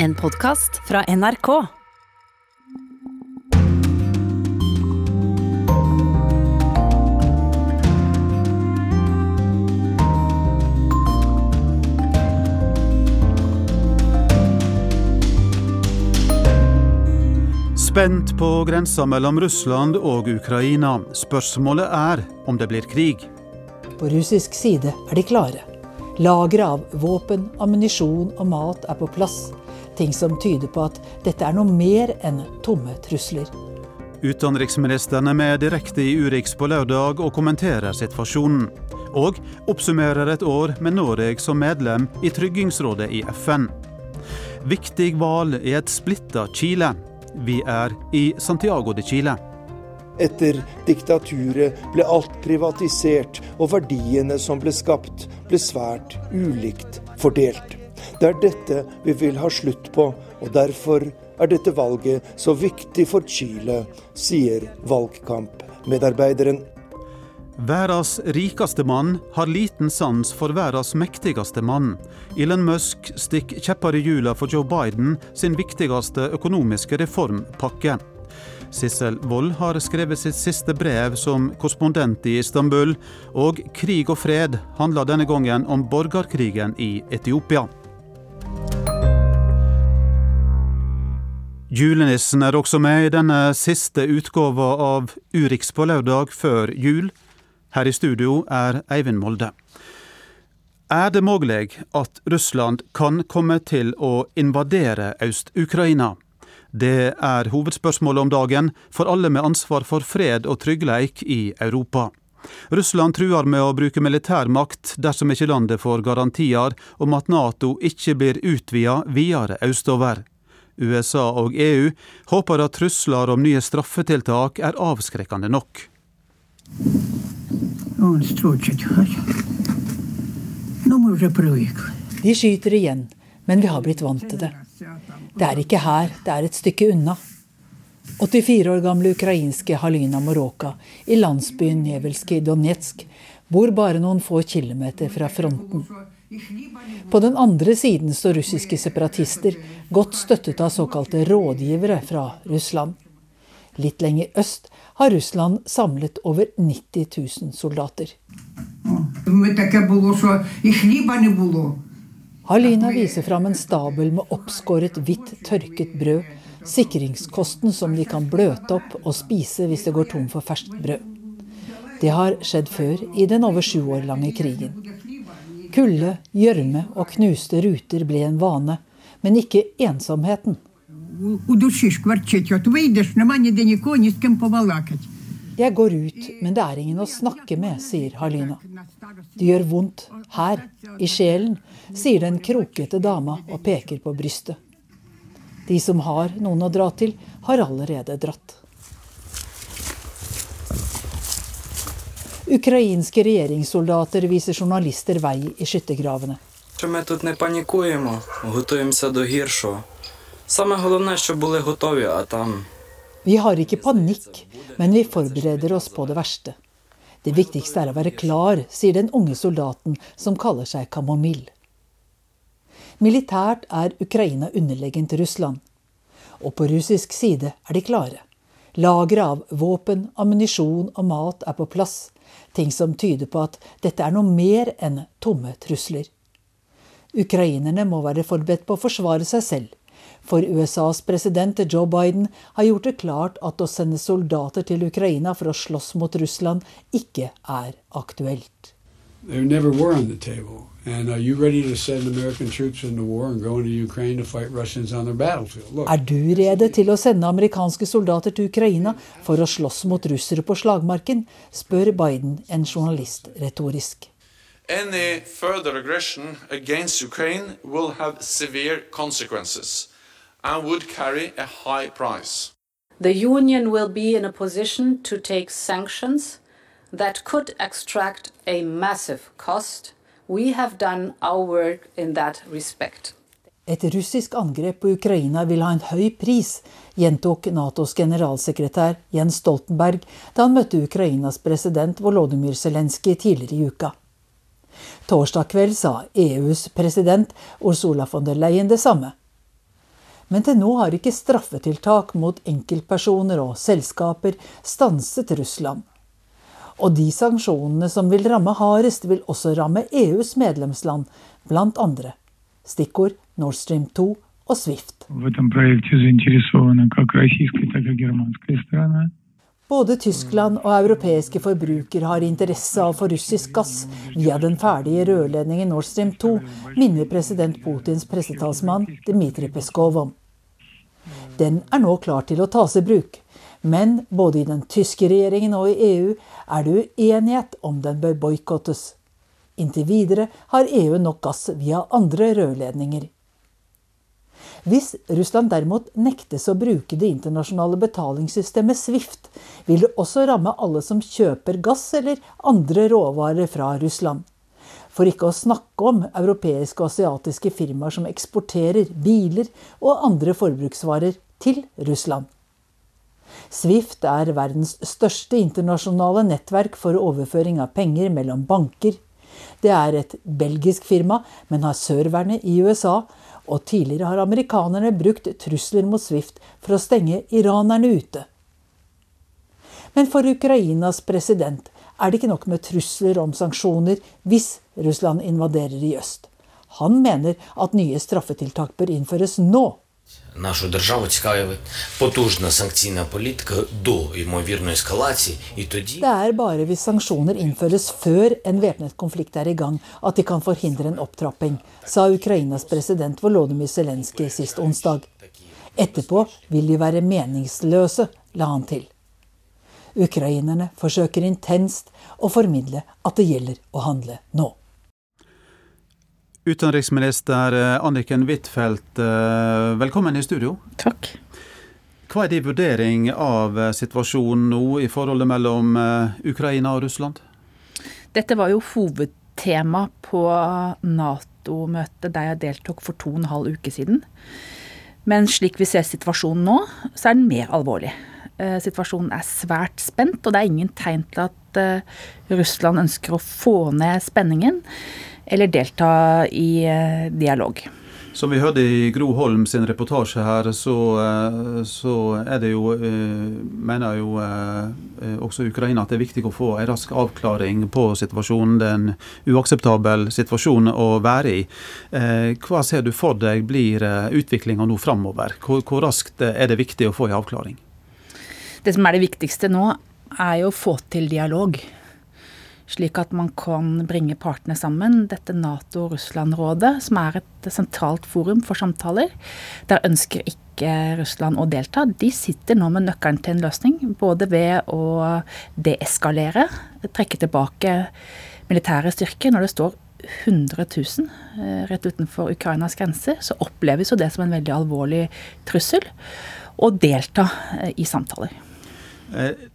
En podkast fra NRK. Spent på grensa mellom Russland og Ukraina. Spørsmålet er om det blir krig. På russisk side er de klare. Lageret av våpen, ammunisjon og mat er på plass. Ting som tyder på at dette er noe mer enn tomme trusler. Utenriksministeren er med direkte i Urix på lørdag og kommenterer situasjonen. Og oppsummerer et år med Norge som medlem i Tryggingsrådet i FN. Viktig valg i et splitta Chile. Vi er i Santiago de Chile. Etter diktaturet ble alt privatisert, og verdiene som ble skapt, ble svært ulikt fordelt. Det er dette vi vil ha slutt på, og derfor er dette valget så viktig for Chile, sier valgkampmedarbeideren. Verdens rikeste mann har liten sans for verdens mektigste mann. Elon Musk stikker kjepper i hjula for Joe Biden sin viktigste økonomiske reformpakke. Sissel Wold har skrevet sitt siste brev som korrespondent i Istanbul, og krig og fred handler denne gangen om borgerkrigen i Etiopia. Julenissen er også med i denne siste utgåva av Urix på lørdag før jul. Her i studio er Eivind Molde. Er det mulig at Russland kan komme til å invadere Øst-Ukraina? Det er hovedspørsmålet om dagen for alle med ansvar for fred og tryggleik i Europa. Russland truer med å bruke militærmakt dersom ikke landet får garantier om at Nato ikke blir utvida videre østover. USA og EU håper at trusler om nye straffetiltak er avskrekkende nok. De skyter igjen, men vi har blitt vant til det. Det er ikke her, det er et stykke unna. 84 år gamle ukrainske Halina Moroka i landsbyen Nevelskij Donetsk bor bare noen få kilometer fra fronten. På den andre siden står russiske separatister, godt støttet av såkalte rådgivere fra Russland. Litt lenger øst har Russland samlet over 90 000 soldater. Halina viser fram en stabel med oppskåret hvitt, tørket brød. Sikringskosten som de kan bløte opp og spise hvis det går tom for ferskt brød. Det har skjedd før i den over sju år lange krigen. Kulde, gjørme og knuste ruter ble en vane, men ikke ensomheten. Jeg går ut, men det er ingen å snakke med, sier Halina. Det gjør vondt her, i sjelen, sier den krokete dama og peker på brystet. De som har noen å dra til, har allerede dratt. Ukrainske regjeringssoldater viser journalister vei i skyttergravene. Ми тут не панікуємо, готуємося до гіршого. Саме головне, щоб були готові, а там Vi har ikke panikk, men vi forbereder oss på det verste. Det viktigste er å være klar, sier den unge soldaten som kaller seg Kamomill. Militært er Ukraina underlegent Russland. Og på russisk side er de klare. Lagre av våpen, ammunisjon og mat er på plass. Ting som tyder på at dette er noe mer enn tomme trusler. Ukrainerne må være forberedt på å forsvare seg selv. For USAs president Joe Biden har gjort det klart at å sende soldater til Ukraina for å slåss mot Russland ikke er aktuelt. They never were on the. And are you ready to send American troops into war and go into Ukraine to fight Russians on their battlefield? Look, Er du rede til å sende amerikanske soldater til Ukraina for å slåss mot russere på slagmarken, spør Biden en journalist retorisk. Any further aggression against Ukraine will have severe consequences and would carry a high price. The Union will be in a position to take sanctions that could extract a massive cost. We have done our work in that respect. Et russisk angrep på Ukraina vil ha en høy pris, gjentok Natos generalsekretær Jens Stoltenberg da han møtte Ukrainas president Volodymyr Zelenskyj tidligere i uka. Torsdag kveld sa EUs president Ursula von der Leyen det samme. Men til nå har ikke straffetiltak mot enkeltpersoner og selskaper stanset Russland. Og de sanksjonene som vil ramme hardest, vil også ramme EUs medlemsland, blant andre. Stikkord Nord Stream 2 og Swift. Både Tyskland og europeiske forbrukere har interesse av å få russisk gass via den ferdige rørledningen Nord Stream 2, minner president Putins pressetalsmann Dmitrij Peskov om. Den er nå klar til å tas i bruk, men både i den tyske regjeringen og i EU er det uenighet om den bør boikottes. Inntil videre har EU nok gass via andre rørledninger. Hvis Russland derimot nektes å bruke det internasjonale betalingssystemet Swift, vil det også ramme alle som kjøper gass eller andre råvarer fra Russland. For ikke å snakke om europeiske og asiatiske firmaer som eksporterer biler og andre forbruksvarer til Russland. Swift er verdens største internasjonale nettverk for overføring av penger mellom banker. Det er et belgisk firma, men har serverne i USA, og tidligere har amerikanerne brukt trusler mot Swift for å stenge iranerne ute. Men for Ukrainas president er det ikke nok med trusler om sanksjoner hvis Russland invaderer i øst. Han mener at nye straffetiltak bør innføres nå. Нашу державу цікавить потужна санкційна політика до ймовірної ескалації, і тоді Det er bare hvis sanksjoner innføres før en væpnet konflikt er i gang, at de kan forhindre en opptrapping, sa Ukrainas president Volodymyr Zelenskyj sist onsdag. Etterpå vil de være meningsløse, la han til. Ukrainerne forsøker intenst å formidle at det gjelder å handle nå. Utenriksminister eh, Anniken Huitfeldt, eh, velkommen i studio. Takk. Hva er din vurdering av eh, situasjonen nå i forholdet mellom Ukraina og Russland? Dette var jo hovedtema på Nato-møtet der jeg deltok for to og en halv uke siden. Men slik vi ser situasjonen nå, så er den mer alvorlig. Situasjonen er svært spent, og det er ingen tegn til at Russland ønsker å få ned spenningen eller delta i eh, dialog. Som vi hørte i Gro Holm sin reportasje her, så, eh, så er det jo, eh, mener jo også Ukraina at det er viktig å få en rask avklaring på situasjonen. Det er en uakseptabel situasjon å være i. Hva ser du for deg blir utviklinga nå framover? Hvor, hvor raskt er det viktig å få en avklaring? Det som er det viktigste nå, er jo å få til dialog slik at man kan bringe partene sammen. Dette Nato-Russland-rådet, som er et sentralt forum for samtaler, der ønsker ikke Russland å delta. De sitter nå med nøkkelen til en løsning, både ved å deeskalere, trekke tilbake militære styrker når det står 100 000 eh, rett utenfor Ukrainas grenser, så oppleves jo det som en veldig alvorlig trussel. Og delta eh, i samtaler. Eh,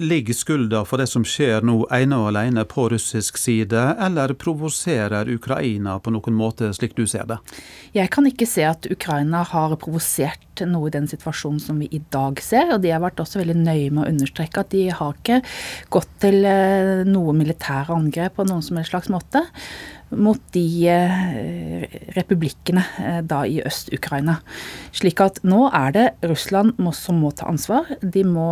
Ligger skylda for det som skjer nå ene og alene på russisk side, eller provoserer Ukraina på noen måte, slik du ser det? Jeg kan ikke se at Ukraina har provosert noe i den situasjonen som vi i dag ser. Og de har vært også veldig nøye med å understreke at de har ikke gått til eh, noe militære angrep på noen som helst slags måte mot de eh, republikkene eh, da i Øst-Ukraina. Slik at nå er det Russland som må ta ansvar. De må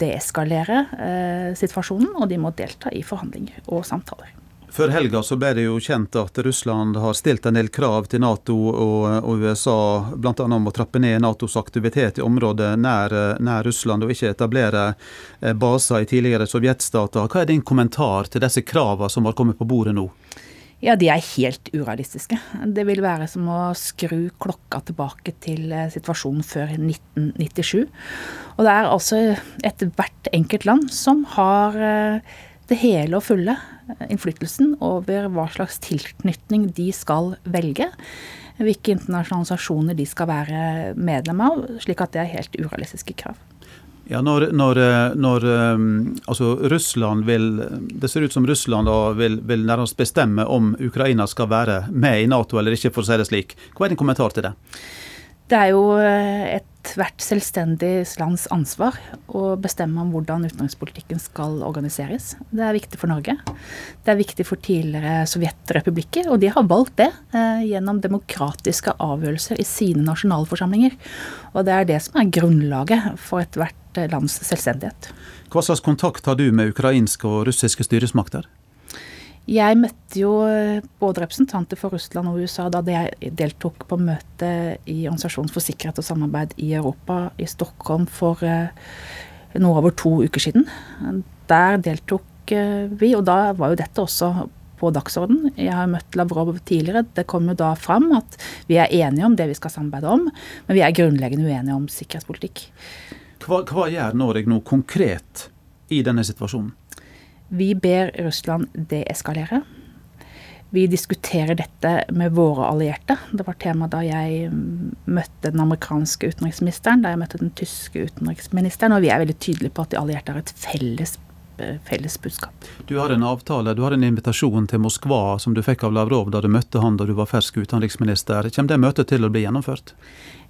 deeskalere eh, situasjonen, og de må delta i forhandlinger og samtaler. Før helga så ble det jo kjent at Russland har stilt en del krav til Nato og, og USA, bl.a. om å trappe ned Natos aktivitet i området nær, nær, Russland, og ikke etablere baser i tidligere sovjetstater. Hva er din kommentar til disse kravene som har kommet på bordet nå? Ja, de er helt urealistiske. Det vil være som å skru klokka tilbake til eh, situasjonen før 1997. Og det er altså ethvert enkelt land som har eh, det hele og fulle eh, innflytelsen over hva slags tilknytning de skal velge. Hvilke internasjonale organisasjoner de skal være medlem av. Slik at det er helt urealistiske krav. Ja, når, når, når eh, altså Russland vil Det ser ut som Russland vil, vil, nærmest bestemme om Ukraina skal være med i Nato eller ikke, for å si det slik. Hva er din kommentar til det? Det er jo eh, et ethvert selvstendig lands ansvar å bestemme om hvordan utenrikspolitikken skal organiseres. Det er viktig for Norge. Det er viktig for tidligere sovjetrepublikker, og de har valgt det eh, gjennom demokratiske avgjørelser i sine nasjonalforsamlinger. Og det er det som er grunnlaget for ethvert lands selvstendighet. Hva slags kontakt har du med ukrainske og russiske styresmakter? Jeg møtte jo eh, både representanter for Russland og USA da jeg deltok på møte i Organisasjonen for sikkerhet og samarbeid i Europa i Stockholm for eh, noe over to uker siden. Der deltok eh, vi, og da var jo dette også på dagsorden. Jeg har møtt Lavrov tidligere. Det kom jo da fram at vi er enige om det vi skal samarbeide om, men vi er grunnleggende uenige om sikkerhetspolitikk. Hva, hva gjør Norge nå konkret i denne situasjonen? Vi ber Russland deeskalere. Vi diskuterer dette med våre allierte. Det var tema da jeg møtte den amerikanske utenriksministeren, da jeg møtte den tyske utenriksministeren, og vi er veldig tydelige på at de allierte har et felles felles budskap. Du har en avtale, du har en invitasjon til Moskva som du fikk av Lavrov da du møtte han da du var fersk utenriksminister. Kommer det møtet til å bli gjennomført?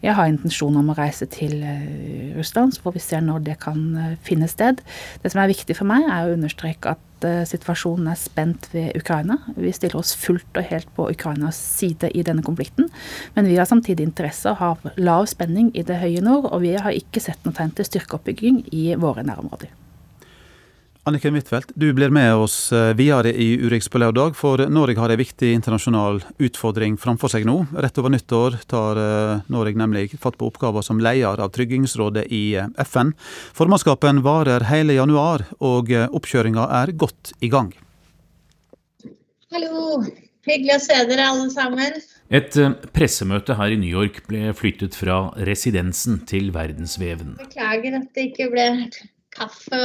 Jeg har intensjon om å reise til eh, Russland, så får vi se når det kan eh, finne sted. Det som er viktig for meg, er å understreke at eh, situasjonen er spent ved Ukraina. Vi stiller oss fullt og helt på Ukrainas side i denne konflikten. Men vi har samtidig interesse av lav spenning i det høye nord, og vi har ikke sett noe tegn til styrkeoppbygging i våre nærområder. Anniken Huitfeldt, du blir med oss eh, videre i Urix på lørdag, for Norge har en viktig internasjonal utfordring framfor seg nå. Rett over nyttår tar eh, Norge nemlig fatt på oppgaver som leder av Tryggingsrådet i eh, FN. Formannskapen varer hele januar, og oppkjøringa er godt i gang. Hallo, hyggelig å se dere alle sammen. Et pressemøte her i New York ble flyttet fra residensen til Verdensveven. Beklager at det ikke ble kaffe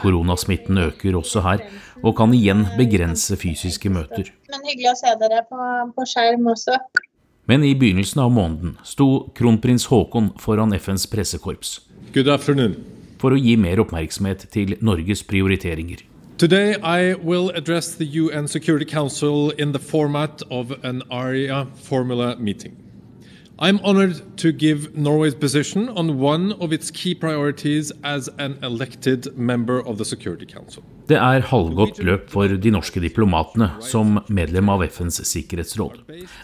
Koronasmitten øker også her, og kan igjen begrense fysiske møter. Men hyggelig å se dere på, på skjerm også. Men i begynnelsen av måneden sto kronprins Haakon foran FNs pressekorps. For å gi mer oppmerksomhet til Norges prioriteringer. Today I will address the UN Security Council in the format of an ARIA formula meeting. I'm honored to give Norway's position on one of its key priorities as an elected member of the Security Council. Det er halvgått løp for de norske diplomatene som medlem av FNs sikkerhetsråd.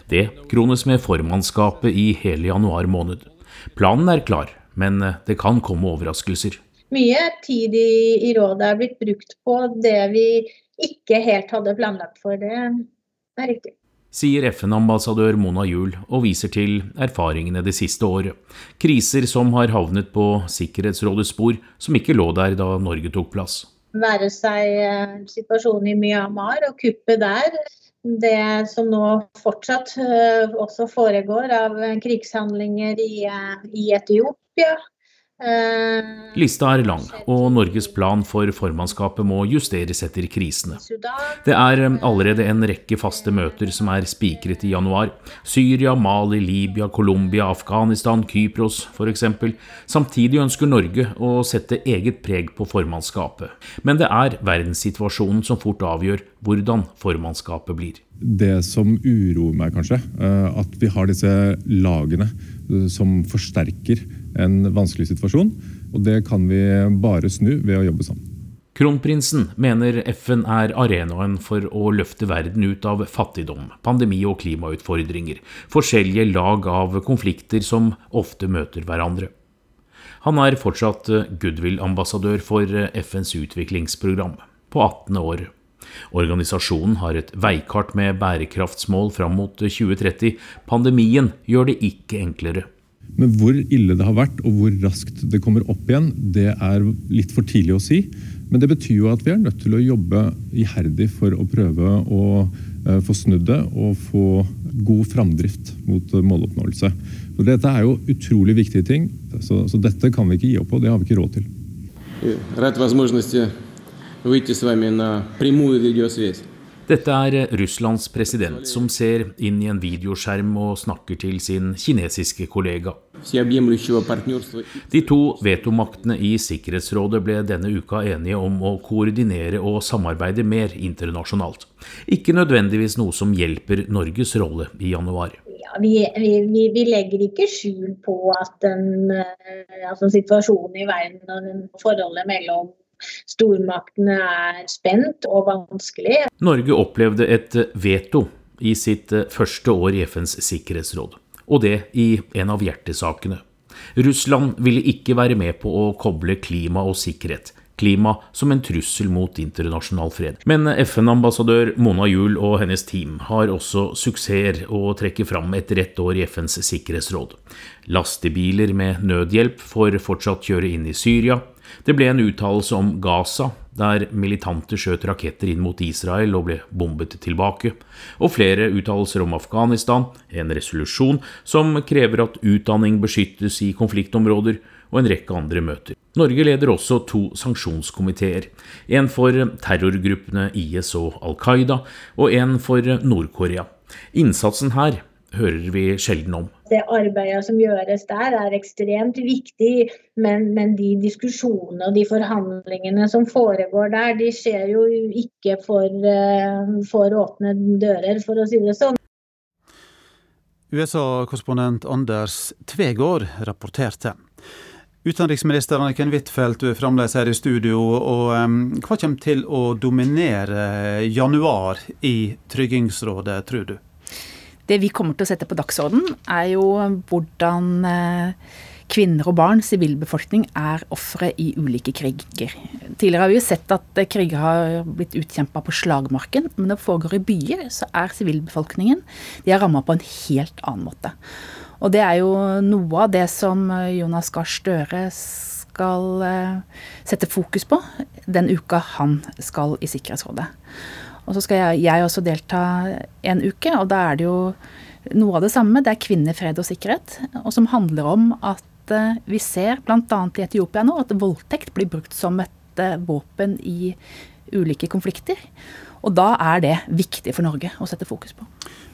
Det krones med formannskapet i hele januar måned. Planen er klar, men det kan komme overraskelser. Mye tid i, rådet er blitt brukt på det vi ikke helt hadde planlagt for. Det er riktig sier FN-ambassadør Mona Juel og viser til erfaringene det siste året. Kriser som har havnet på Sikkerhetsrådets spor, som ikke lå der da Norge tok plass. Være seg eh, situasjonen i Myanmar og kuppet der. Det som nå fortsatt eh, også foregår av krigshandlinger i, eh, i Etiopia. Eh, Lista er lang, og Norges plan for formannskapet må justeres etter krisene. Det er eh, allerede en rekke faste møter som er spikret i januar. Syria, Mali, Libya, Colombia, Afghanistan, Kypros f.eks. Samtidig ønsker Norge å sette eget preg på formannskapet. Men det er verdenssituasjonen som fort avgjør hvordan formannskapet blir. Det som uroer meg, kanskje, eh, at vi har disse lagene som forsterker en vanskelig situasjon. Og det kan vi bare snu ved å jobbe sammen. Kronprinsen mener FN er arenaen for å løfte verden ut av fattigdom, pandemi og klimautfordringer, forskjellige lag av konflikter som ofte møter hverandre. Han er fortsatt goodwill-ambassadør for FNs utviklingsprogram, på 18. år. Organisasjonen har et veikart med bærekraftsmål fram mot 2030. Pandemien gjør det ikke enklere. Men hvor ille det har vært og hvor raskt det kommer opp igjen, det er litt for tidlig å si. Men det betyr jo at vi er nødt til å jobbe iherdig for å prøve å eh, få snudd det og få god framdrift mot eh, måloppnåelse. For dette er jo utrolig viktige ting, så, så dette kan vi ikke gi opp på. Det har vi ikke råd til. Рад возможности выйти с вами на прямую видеосвязь. Dette er Russlands president som ser inn i en videoskjerm og snakker til sin kinesiske kollega. De to vetomaktene i Sikkerhetsrådet ble denne uka enige om å koordinere og samarbeide mer internasjonalt. Ikke nødvendigvis noe som hjelper Norges rolle i januar. Ja, vi, vi, vi, legger ikke skjul på at den, altså situasjonen i verden og forholdet mellom stormaktene er spent og vanskelig. Norge opplevde et veto i sitt første år i FNs sikkerhetsråd, og det i en av hjertesakene. Russland ville ikke være med på å koble klima og sikkerhet, klima som en trussel mot internasjonal fred. Men FN-ambassadør Mona Juel og hennes team har også suksesser å trekke fram etter ett år i FNs sikkerhetsråd. Lastebiler med nødhjelp får fortsatt kjøre inn i Syria. Det ble en uttalelse om Gaza, der militante skjøt raketter inn mot Israel og ble bombet tilbake, og flere uttalelser om Afghanistan, en resolusjon som krever at utdanning beskyttes i konfliktområder, og en rekke andre møter. Norge leder også to sanksjonskomiteer, en for terrorgruppene IS og Al Qaida, og en for Nord-Korea. Innsatsen her hører vi sjelden om. Det arbeidet som gjøres der er ekstremt viktig, men, men, de diskusjonene og de forhandlingene som foregår der, de skjer jo ikke for, eh, for åpne dører, for å si det sånn. USA-korrespondent Anders Tvegård rapporterte. Utenriksminister Anniken Huitfeldt, du er fremdeles her i studio. og Hva kommer til å dominere januar i Tryggingsrådet, tror du? Det vi kommer til å sette på dagsorden, er jo hvordan eh, kvinner og barn, sivilbefolkning, er ofre i ulike kriger. Tidligere har vi jo sett at eh, kriger har blitt utkjempa på slagmarken, men når det foregår i byer, så er sivilbefolkningen de er ramma på en helt annen måte. Og det er jo noe av det som eh, Jonas Gahr Støre skal sette fokus på den uka han skal i Sikkerhetsrådet. Og så skal jeg, jeg også delta en uke, og da er det jo noe av det samme. Det er kvinner, fred og sikkerhet, og som handler om at eh, vi ser bl.a. i Etiopia nå at voldtekt blir brukt som et eh, våpen i ulike konflikter. Og da er det viktig for Norge å sette fokus på.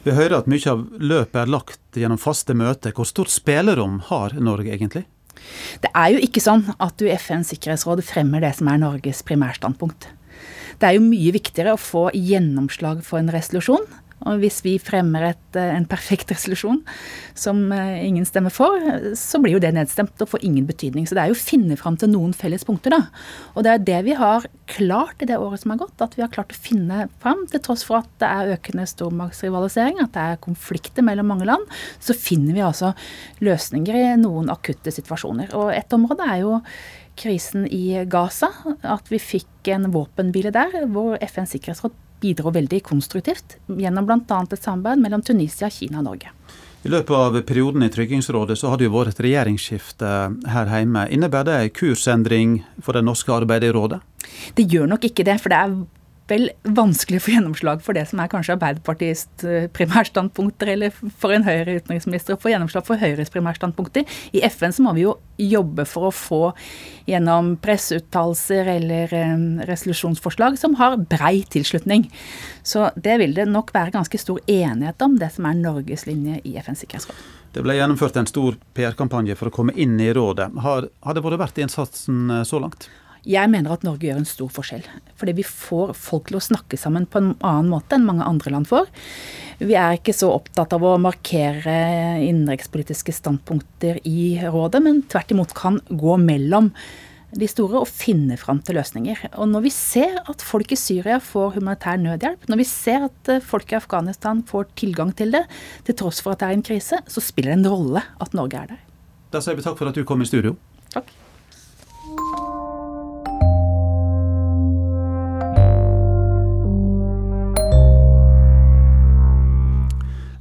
Vi hører at mye av løpet er lagt gjennom faste møter. Hvor stort spillerom har Norge egentlig? Det er jo ikke sånn at du i FNs sikkerhetsråd fremmer det som er Norges primærstandpunkt. Det er jo mye viktigere å få gjennomslag for en resolusjon. Og hvis vi fremmer et, eh, en perfekt resolusjon som eh, ingen stemmer for, så blir jo det nedstemt og får ingen betydning. Så det er jo å finne fram til noen felles punkter, da. Og det er det vi har klart i det året som har gått. At vi har klart å finne fram, til tross for at det er økende stormaktsrivalisering, at det er konflikter mellom mange land, så finner vi altså løsninger i noen akutte situasjoner. Og et område er jo krisen i Gaza. At vi fikk en våpenhvile der, hvor FNs sikkerhetsråd bidro veldig konstruktivt. Gjennom bl.a. et samarbeid mellom Tunisia, Kina og Norge. I løpet av perioden i Tryggingsrådet så har det jo vært et regjeringsskifte her hjemme. Innebærer det en kursendring for det norske arbeidet i rådet? Det gjør nok ikke det, for det er vanskelig å få gjennomslag for det som er kanskje Arbeiderpartiets eh, primærstandpunkter, eller for en Høyre utenriksminister å få gjennomslag for Høyres primærstandpunkter. I FN så må vi jo jobbe for å få gjennom presseuttalelser eller um, resolusjonsforslag som har brei tilslutning. Så det vil det nok være ganske stor enighet om, det som er Norges linje i FNs sikkerhetsråd. Det ble gjennomført en stor PR-kampanje for å komme inn i rådet. Har, har det vært verdt innsatsen eh, så langt? Jeg mener at Norge gjør en stor forskjell. Fordi vi får folk til å snakke sammen på en annen måte enn mange andre land får. Vi er ikke så opptatt av å markere innenrikspolitiske standpunkter i rådet, men tvert imot kan gå mellom de store og finne fram til løsninger. Og når vi ser at folk i Syria får humanitær nødhjelp, når vi ser at eh, folk i Afghanistan får tilgang til det, til tross for at det er en krise, så spiller det en rolle at Norge er der. Da sier vi takk for at du kom i studio. Takk.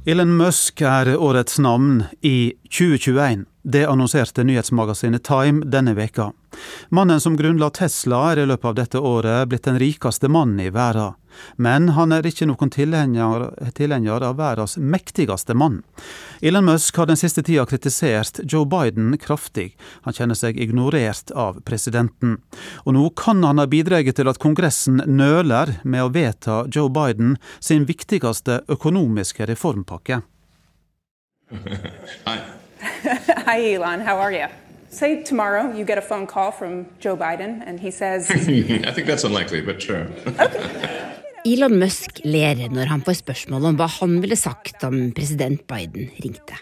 Elon Musk er årets navn i 2021. Det annonserte nyhetsmagasinet Time denne veka. Mannen som grunnla Tesla er i løpet av dette året blitt den rikeste mannen i verden. Men han er ikke noen tilhenger, av verdens mektigste mann. Elon Musk har den siste tida kritisert Joe Biden kraftig. Han kjenner seg ignorert av presidenten. Og nå kan han ha bidratt til at Kongressen nøler med å vedta Joe Biden sin viktigste økonomiske reformpakke. Hi. Elon. How are you? Say tomorrow you get a phone call from Joe Biden and he says. I think that's unlikely, but sure. okay. Elon Musk ler når han får spørsmål om hva han ville sagt om president Biden ringte.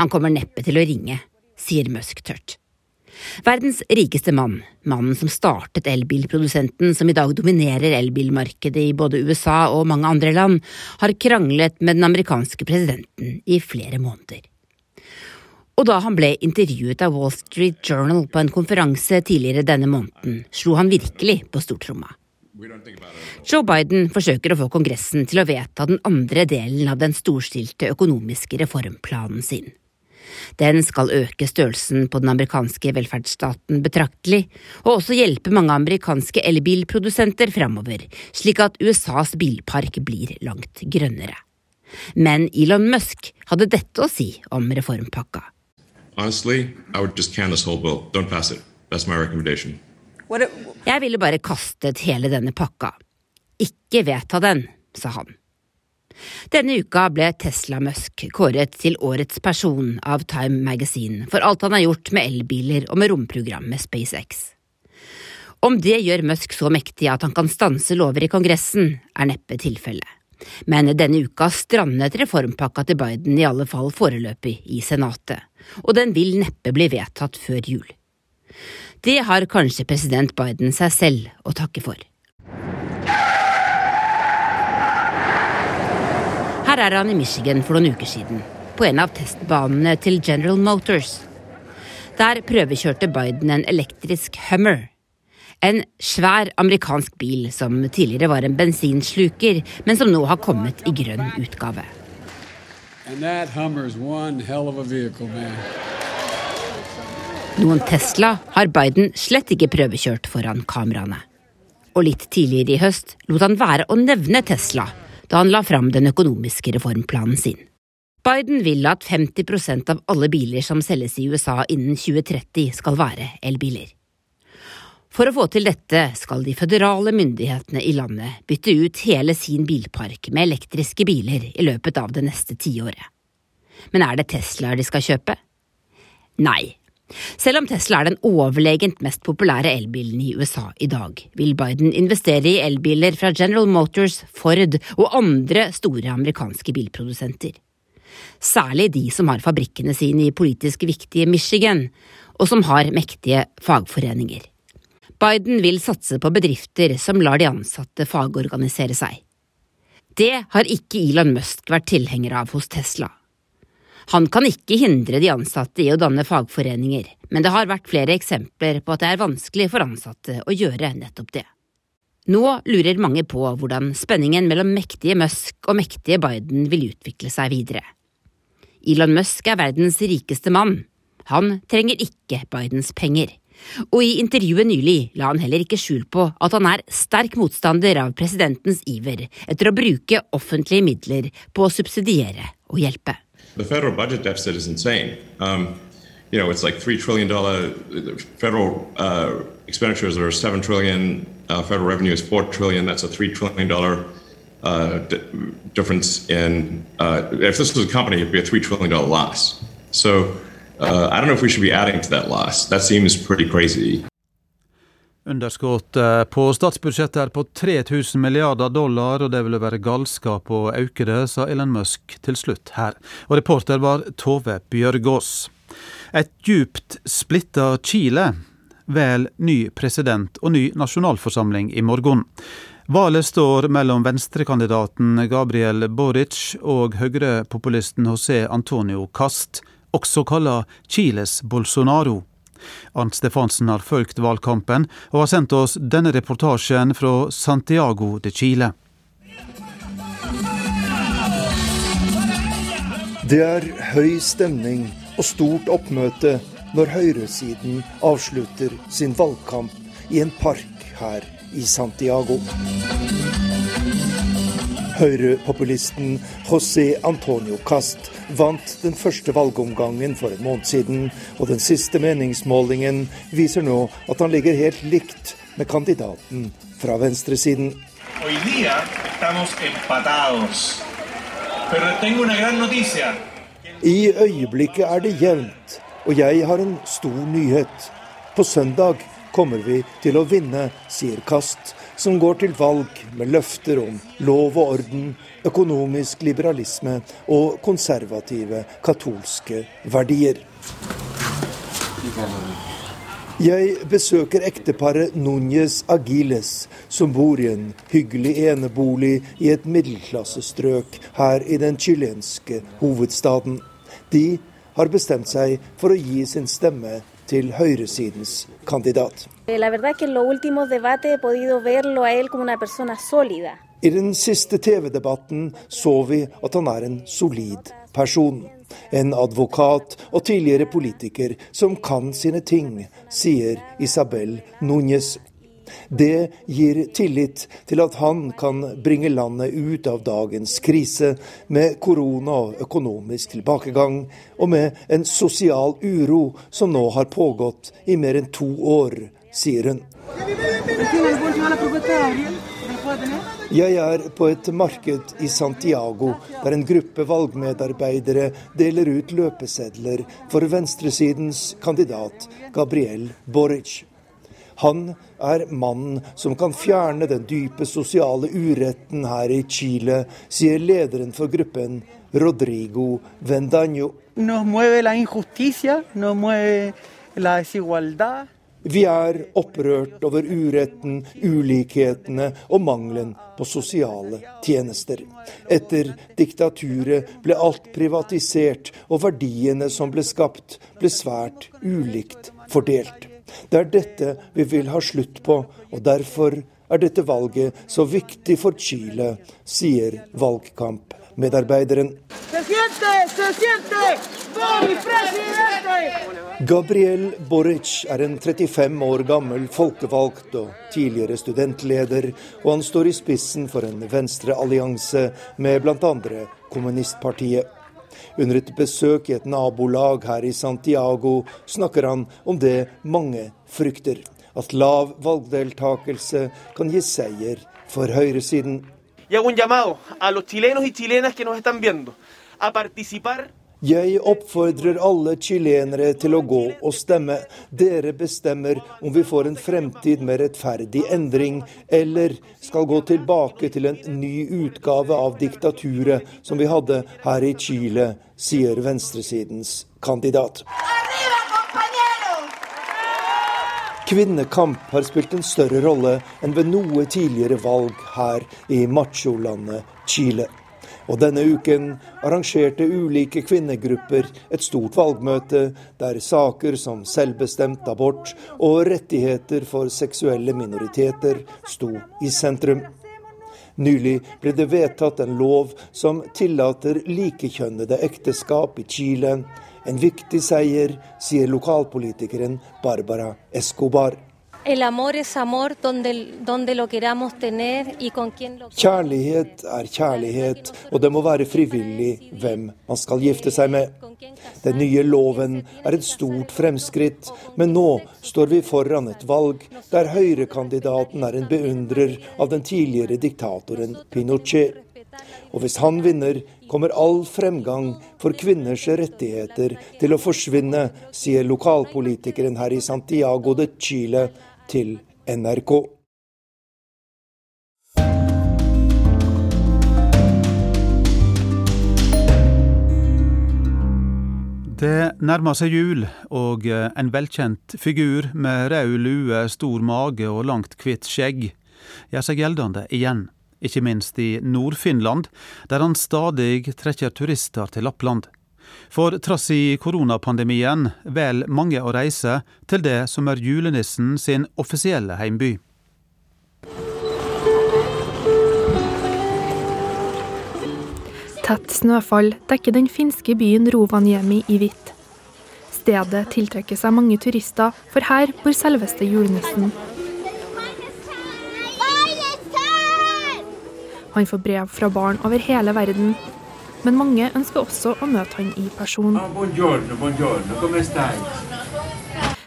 Han kommer neppe til å ringe, sier Musk tørt. Verdens rikeste mann, mannen som startet elbilprodusenten som i dag dominerer elbilmarkedet i både USA og mange andre land, har kranglet med den amerikanske presidenten i flere måneder. Og da han ble intervjuet av Wall Street Journal på en konferanse tidligere denne måneden, slo han virkelig på stortromma. Joe Biden forsøker å få Kongressen til å vedta den andre delen av den storstilte økonomiske reformplanen sin. Den skal øke størrelsen på den amerikanske velferdsstaten betraktelig, og også hjelpe mange amerikanske elbilprodusenter framover, slik at USAs bilpark blir langt grønnere. Men Elon Musk hadde dette å si om reformpakka. Honestly, I would just can this whole bill. Don't pass it. That's my recommendation. Jeg ville bare kastet hele denne pakka. Ikke vedta den, sa han. Denne uka ble Tesla Musk kåret til årets person av Time Magazine for alt han har gjort med elbiler og med romprogrammet SpaceX. Om det gjør Musk så mektig at han kan stanse lover i Kongressen, er neppe tilfellet. Men denne uka strandet reformpakka til Biden i alle fall foreløpig i Senatet, og den vil neppe bli vedtatt før jul. Det har kanskje president Biden seg selv å takke for. Her er han i Michigan for noen uker siden, på en av testbanene til General Motors. Der prøvekjørte Biden en elektrisk Hummer. En svær amerikansk bil som tidligere var en bensinsluker, men som nå har kommet i grønn utgave. Noen Tesla har Biden slett ikke prøvekjørt foran kameraene. Og litt tidligere i høst lot han være å nevne Tesla da han la fram den økonomiske reformplanen sin. Biden vil at 50% av alle biler som selges i USA innen 2030 skal være elbiler. For å få til dette skal de føderale myndighetene i landet bytte ut hele sin bilpark med elektriske biler i løpet av det neste tiåret. Men er det Teslaer de skal kjøpe? Nei, selv om Tesla er den overlegent mest populære elbilen i USA i dag, vil Biden investere i elbiler fra General Motors, Ford og andre store amerikanske bilprodusenter. Særlig de som har fabrikkene sine i politisk viktige Michigan, og som har mektige fagforeninger. Biden vil satse på bedrifter som lar de ansatte fagorganisere seg. Det har ikke Elon Musk vært tilhenger av hos Tesla. Han kan ikke hindre de ansatte i å danne fagforeninger, men det har vært flere eksempler på at det er vanskelig for ansatte å gjøre nettopp det. Nå lurer mange på hvordan spenningen mellom mektige Musk og mektige Biden vil utvikle seg videre. Elon Musk er verdens rikeste mann. Han trenger ikke Bidens penger. Og i intervjuet nylig la han heller ikke skjul på at han er sterk motstander av presidentens iver etter å bruke offentlige midler på å subsidiere og hjelpe. the federal budget deficit is insane. Um, you know, it's like three trillion dollar federal uh, expenditures are seven trillion. Uh, federal revenue is four trillion. That's a three trillion dollar uh, difference in. Uh, if this was a company, it'd be a three trillion dollar loss. So uh, I don't know if we should be adding to that loss. That seems pretty crazy. Underskuddet eh, på statsbudsjettet er på 3000 milliarder dollar, og det ville være galskap å øke det, sa Elon Musk til slutt her. Og reporter var Tove Bjørgaas. Et djupt splitta Chile vel ny president og ny nasjonalforsamling i morgen. Valget står mellom venstrekandidaten Gabriel Boric og høyrepopulisten José Antonio Cast, også kalla Chiles Bolsonaro. Arnt Stefansen har fulgt valgkampen, og har sendt oss denne reportasjen fra Santiago de Chile. Det er høy stemning og stort oppmøte når høyresiden avslutter sin valgkamp i en park her i Santiago. Høyrepopulisten José Antonio Cast vant den første valgomgangen for en måned siden, og den siste meningsmålingen viser nå at han ligger helt likt med kandidaten fra venstresiden. I øyeblikket er det jevnt, og jeg har en stor nyhet. På søndag kommer vi til å vinne, sier Kast, som går til valg med løfter om lov og orden, økonomisk liberalisme og konservative katolske verdier. Jeg besøker ekteparet Núñez Agiles, som bor i en hyggelig enebolig i et middelklassestrøk her i den chilenske hovedstaden. De har bestemt seg for å gi sin stemme til høyresidens kandidat. I den siste TV-debatten så vi at han er en solid person. En advokat og tidligere politiker som kan sine ting, sier Isabel Núñez. Det gir tillit til at han kan bringe landet ut av dagens krise, med korona og økonomisk tilbakegang, og med en sosial uro som nå har pågått i mer enn to år, sier hun. Jeg er på et marked i Santiago, der en gruppe valgmedarbeidere deler ut løpesedler for venstresidens kandidat Gabriel Boric. Han er mannen som kan fjerne den dype sosiale uretten her i Chile, sier lederen for gruppen, Rodrigo Vendaño. Vi er opprørt over uretten, ulikhetene og mangelen på sosiale tjenester. Etter diktaturet ble alt privatisert, og verdiene som ble skapt, ble svært ulikt fordelt. Det er dette vi vil ha slutt på, og derfor er dette valget så viktig for Chile, sier valgkampmedarbeideren. Gabriel Boric er en 35 år gammel folkevalgt og tidligere studentleder, og han står i spissen for en venstreallianse med bl.a. kommunistpartiet. Under et besøk i et nabolag her i Santiago snakker han om det mange frykter. At lav valgdeltakelse kan gi seier for høyresiden. Jeg oppfordrer alle chilenere til å gå og stemme. Dere bestemmer om vi får en fremtid med rettferdig endring, eller skal gå tilbake til en ny utgave av diktaturet som vi hadde her i Chile, sier venstresidens kandidat. Kvinnekamp har spilt en større rolle enn ved noe tidligere valg her i macholandet Chile. Og denne uken arrangerte ulike kvinnegrupper et stort valgmøte der saker som selvbestemt abort og rettigheter for seksuelle minoriteter sto i sentrum. Nylig ble det vedtatt en lov som tillater likekjønnede ekteskap i Chile. En viktig seier, sier lokalpolitikeren Barbara Escobar. Kjærlighet er kjærlighet, og det må være frivillig hvem man skal gifte seg med. Den nye loven er et stort fremskritt, men nå står vi foran et valg der høyrekandidaten er en beundrer av den tidligere diktatoren Pinochet. Og hvis han vinner, kommer all fremgang for kvinners rettigheter til å forsvinne, sier lokalpolitikeren her i Santiago de Chile til NRK. Det nærmer seg jul, og en velkjent figur med rød lue, stor mage og langt, hvitt skjegg gjør seg gjeldende igjen, ikke minst i Nord-Finland, der han stadig trekker turister til Lappland. For trass i koronapandemien vel mange å reise til det som er julenissen sin offisielle heimby. Tett snøfall dekker den finske byen Rovaniemi i hvitt. Stedet tiltrekker seg mange turister, for her bor selveste julenissen. Han får brev fra barn over hele verden, men mange ønsker også å møte han i person.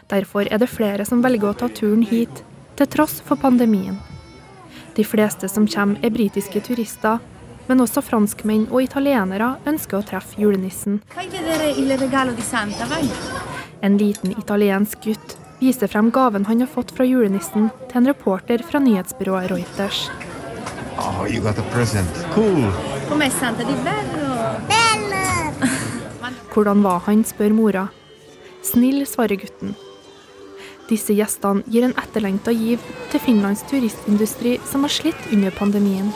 Derfor er det flere som velger å ta turen hit, til tross for pandemien. De fleste som kommer er britiske turister, men også franskmenn og italienere ønsker å treffe julenissen. En liten italiensk gutt viser frem gaven han har fått fra julenissen til en reporter fra nyhetsbyrået Reuters. Oh, you got a present. Cool. Come Santa di bello? Hvordan var han, spør mora. Snill, svarer gutten. Disse gjestene gir en etterlengta giv til Finlands turistindustri, som har slitt under pandemien.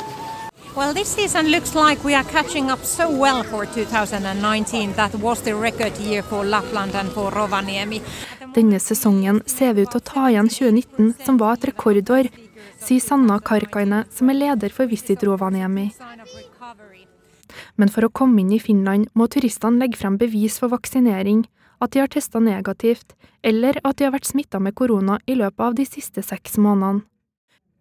Well, this season looks like we are catching up so well for 2019. That was the record year for Lapland and for Rovaniemi. Denne sesongen ser vi ut til å ta igjen 2019, som var et rekordår, sier Sanna Karkaine, som er leder for Visit Rovaniemi. Men for å komme inn i Finland må turistene legge frem bevis for vaksinering, at de har testa negativt, eller at de har vært smitta med korona i løpet av de siste seks månedene.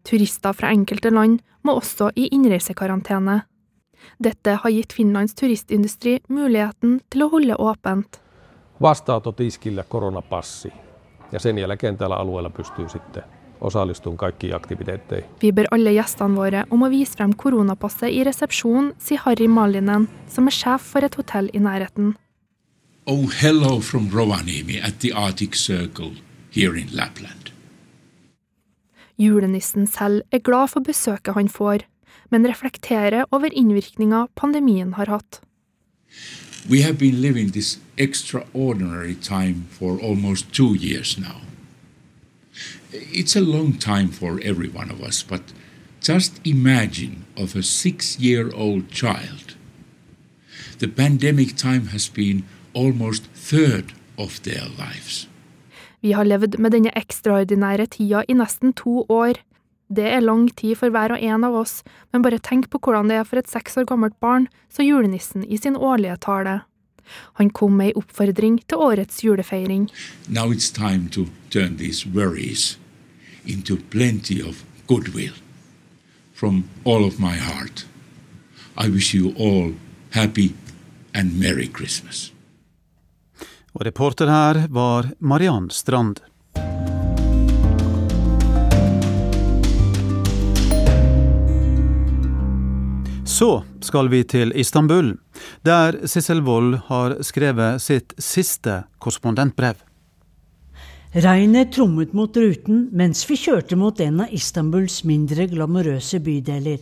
Turister fra enkelte land må også i innreisekarantene. Dette har gitt Finlands turistindustri muligheten til å holde åpent. Vastaanototiskillä koronapassi ja sen jälkeen tällä alueella pystyy sitten osallistumaan kaikkiin aktiviteetteihin. Vi ber alle gjestene våre om å vise frem koronapasset i resepsjonen, sier Harry Malinen, som er sjef for et hotell i nærheten. Oh, hello from Rovaniemi at the Arctic Circle here in Lapland. Julenissen selv er glad for besøket han får, men reflekterer over innvirkninga pandemien har hatt. We have been living this extraordinary time for almost two years now. It's a long time for every one of us, but just imagine of a six-year-old child. The pandemic time has been almost third of their lives. Vi har levd med denne ekstraordinære tida i nesten to år. Det er lang tid for hver og en av oss, men bare tenk på hvordan det er for et seks år gammelt barn, sa julenissen i sin årlige tale. Han kom med ei oppfordring til årets julefeiring. Now it's time to turn these worries into plenty of goodwill. From all of my heart, I wish you all happy and merry Christmas. Og reporter her var Mariann Strand. Så skal vi til Istanbul, der Sissel Wold har skrevet sitt siste korrespondentbrev. Regnet trommet mot ruten mens vi kjørte mot en av Istanbuls mindre glamorøse bydeler.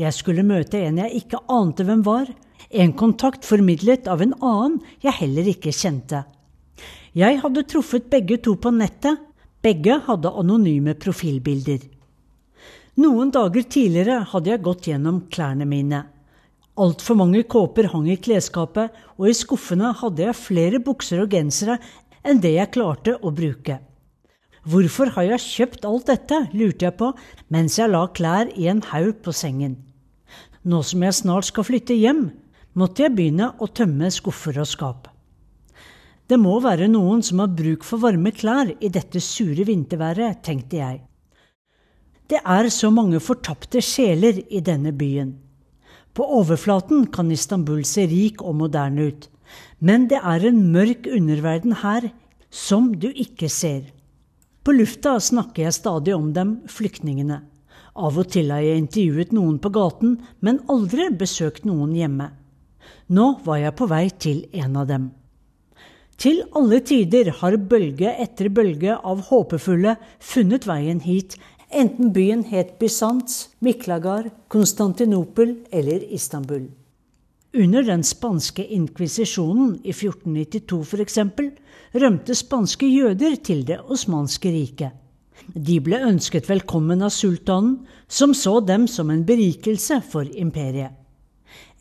Jeg skulle møte en jeg ikke ante hvem var, en kontakt formidlet av en annen jeg heller ikke kjente. Jeg hadde truffet begge to på nettet, begge hadde anonyme profilbilder. Noen dager tidligere hadde jeg gått gjennom klærne mine. Altfor mange kåper hang i klesskapet, og i skuffene hadde jeg flere bukser og gensere enn det jeg klarte å bruke. Hvorfor har jeg kjøpt alt dette, lurte jeg på mens jeg la klær i en haug på sengen. Nå som jeg snart skal flytte hjem, måtte jeg begynne å tømme skuffer og skap. Det må være noen som har bruk for varme klær i dette sure vinterværet, tenkte jeg. Det er så mange fortapte sjeler i denne byen. På overflaten kan Istanbul se rik og moderne ut, men det er en mørk underverden her som du ikke ser. På lufta snakker jeg stadig om dem, flyktningene. Av og til har jeg intervjuet noen på gaten, men aldri besøkt noen hjemme. Nå var jeg på vei til en av dem. Til alle tider har bølge etter bølge av håpefulle funnet veien hit, enten byen het Bysants, Miklagard, Konstantinopel eller Istanbul. Under den spanske inkvisisjonen i 1492 f.eks. rømte spanske jøder til det osmanske riket. De ble ønsket velkommen av sultanen, som så dem som en berikelse for imperiet.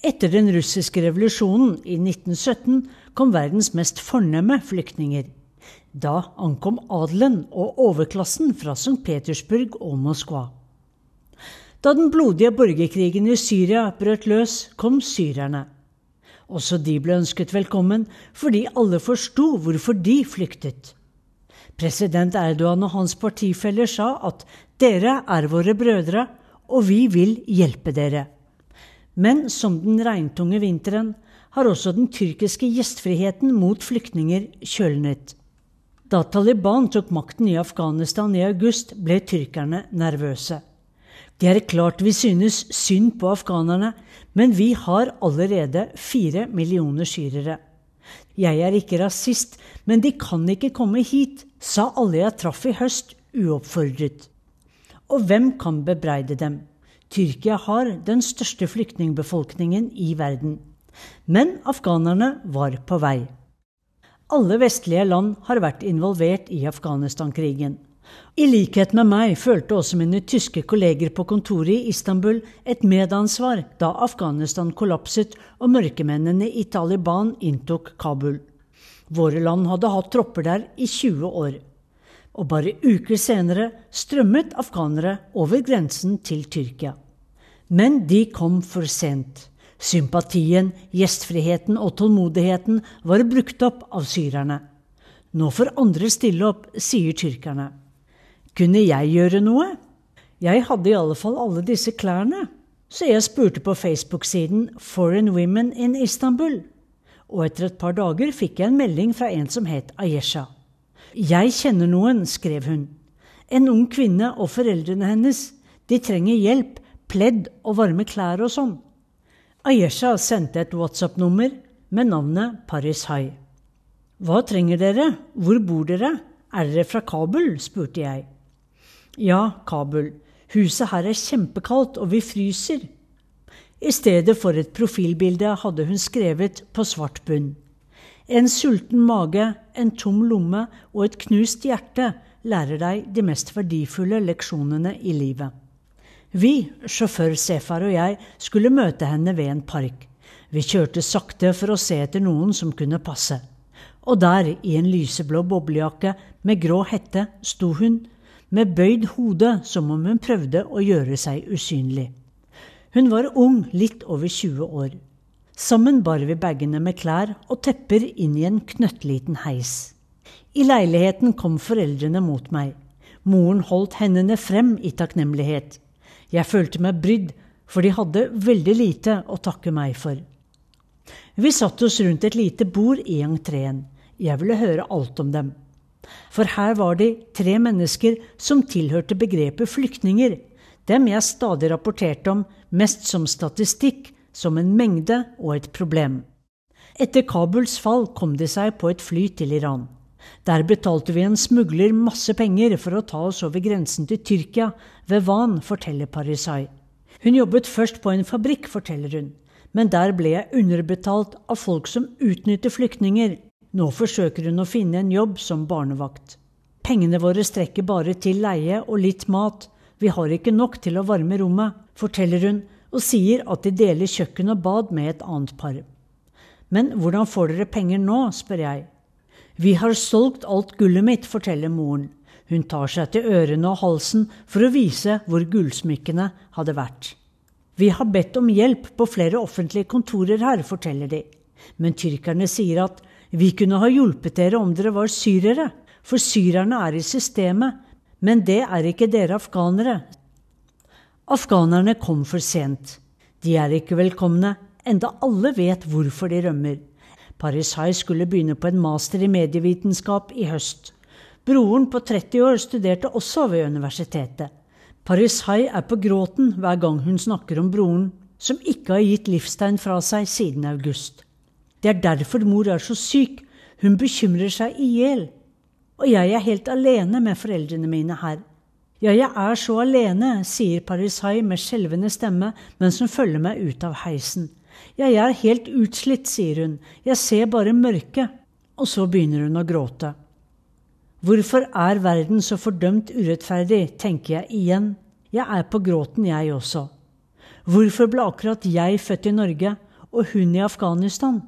Etter den russiske revolusjonen i 1917 kom verdens mest fornemme flyktninger. Da ankom adelen og overklassen fra St. Petersburg og Moskva. Da den blodige borgerkrigen i Syria brøt løs, kom syrerne. Også de ble ønsket velkommen, fordi alle forsto hvorfor de flyktet. President Erdogan og hans partifeller sa at dere er våre brødre, og vi vil hjelpe dere. Men som den regntunge vinteren har også den tyrkiske gjestfriheten mot flyktninger kjølnet. Da Taliban tok makten i Afghanistan i august, ble tyrkerne nervøse. Det er klart vi synes synd på afghanerne, men vi har allerede fire millioner syrere. Jeg er ikke rasist, men de kan ikke komme hit sa alle jeg traff i høst, uoppfordret. Og hvem kan bebreide dem? Tyrkia har den største flyktningbefolkningen i verden. Men afghanerne var på vei. Alle vestlige land har vært involvert i Afghanistan-krigen. I likhet med meg følte også mine tyske kolleger på kontoret i Istanbul et medansvar da Afghanistan kollapset og mørkemennene i Taliban inntok Kabul. Våre land hadde hatt tropper der i 20 år. Og bare uker senere strømmet afghanere over grensen til Tyrkia. Men de kom for sent. Sympatien, gjestfriheten og tålmodigheten var brukt opp av syrerne. Nå får andre stille opp, sier tyrkerne. Kunne jeg gjøre noe? Jeg hadde i alle fall alle disse klærne, så jeg spurte på Facebook-siden Foreign Women in Istanbul. Og etter et par dager fikk jeg en melding fra en som het Ayesha. Jeg kjenner noen, skrev hun. En ung kvinne og foreldrene hennes. De trenger hjelp, pledd og varme klær og sånn. Ayesha sendte et WhatsApp-nummer med navnet Paris High. Hva trenger dere? Hvor bor dere? Er dere fra Kabul? spurte jeg. Ja, Kabul. Huset her er kjempekaldt, og vi fryser. I stedet for et profilbilde hadde hun skrevet på svart bunn. En sulten mage, en tom lomme og et knust hjerte lærer deg de mest verdifulle leksjonene i livet. Vi, sjåfør Sefar og jeg, skulle møte henne ved en park. Vi kjørte sakte for å se etter noen som kunne passe. Og der, i en lyseblå boblejakke med grå hette, sto hun, med bøyd hode som om hun prøvde å gjøre seg usynlig. Hun var ung, litt over 20 år. Sammen bar vi bagene med klær og tepper inn i en knøttliten heis. I leiligheten kom foreldrene mot meg. Moren holdt hendene frem i takknemlighet. Jeg følte meg brydd, for de hadde veldig lite å takke meg for. Vi satte oss rundt et lite bord i entreen. Jeg ville høre alt om dem. For her var de tre mennesker som tilhørte begrepet flyktninger, dem jeg stadig rapporterte om, mest som statistikk, som en mengde og et problem. Etter Kabuls fall kom de seg på et fly til Iran. Der betalte vi en smugler masse penger for å ta oss over grensen til Tyrkia, ved Van, forteller Parisai. Hun jobbet først på en fabrikk, forteller hun, men der ble jeg underbetalt av folk som utnytter flyktninger. Nå forsøker hun å finne en jobb som barnevakt. Pengene våre strekker bare til leie og litt mat, vi har ikke nok til å varme rommet, forteller hun og sier at de deler kjøkken og bad med et annet par. Men hvordan får dere penger nå, spør jeg. Vi har solgt alt gullet mitt, forteller moren. Hun tar seg til ørene og halsen for å vise hvor gullsmykkene hadde vært. Vi har bedt om hjelp på flere offentlige kontorer her, forteller de. Men tyrkerne sier at vi kunne ha hjulpet dere om dere var syrere, for syrerne er i systemet, men det er ikke dere afghanere. Afghanerne kom for sent. De er ikke velkomne, enda alle vet hvorfor de rømmer. Paris High skulle begynne på en master i medievitenskap i høst. Broren på 30 år studerte også ved universitetet. Paris High er på gråten hver gang hun snakker om broren, som ikke har gitt livstegn fra seg siden august. Det er derfor mor er så syk, hun bekymrer seg i hjel. Og jeg er helt alene med foreldrene mine her. Ja, jeg er så alene, sier Paris High med skjelvende stemme mens hun følger meg ut av heisen. Jeg er helt utslitt, sier hun, jeg ser bare mørket. Og så begynner hun å gråte. Hvorfor er verden så fordømt urettferdig, tenker jeg igjen. Jeg er på gråten, jeg også. Hvorfor ble akkurat jeg født i Norge, og hun i Afghanistan?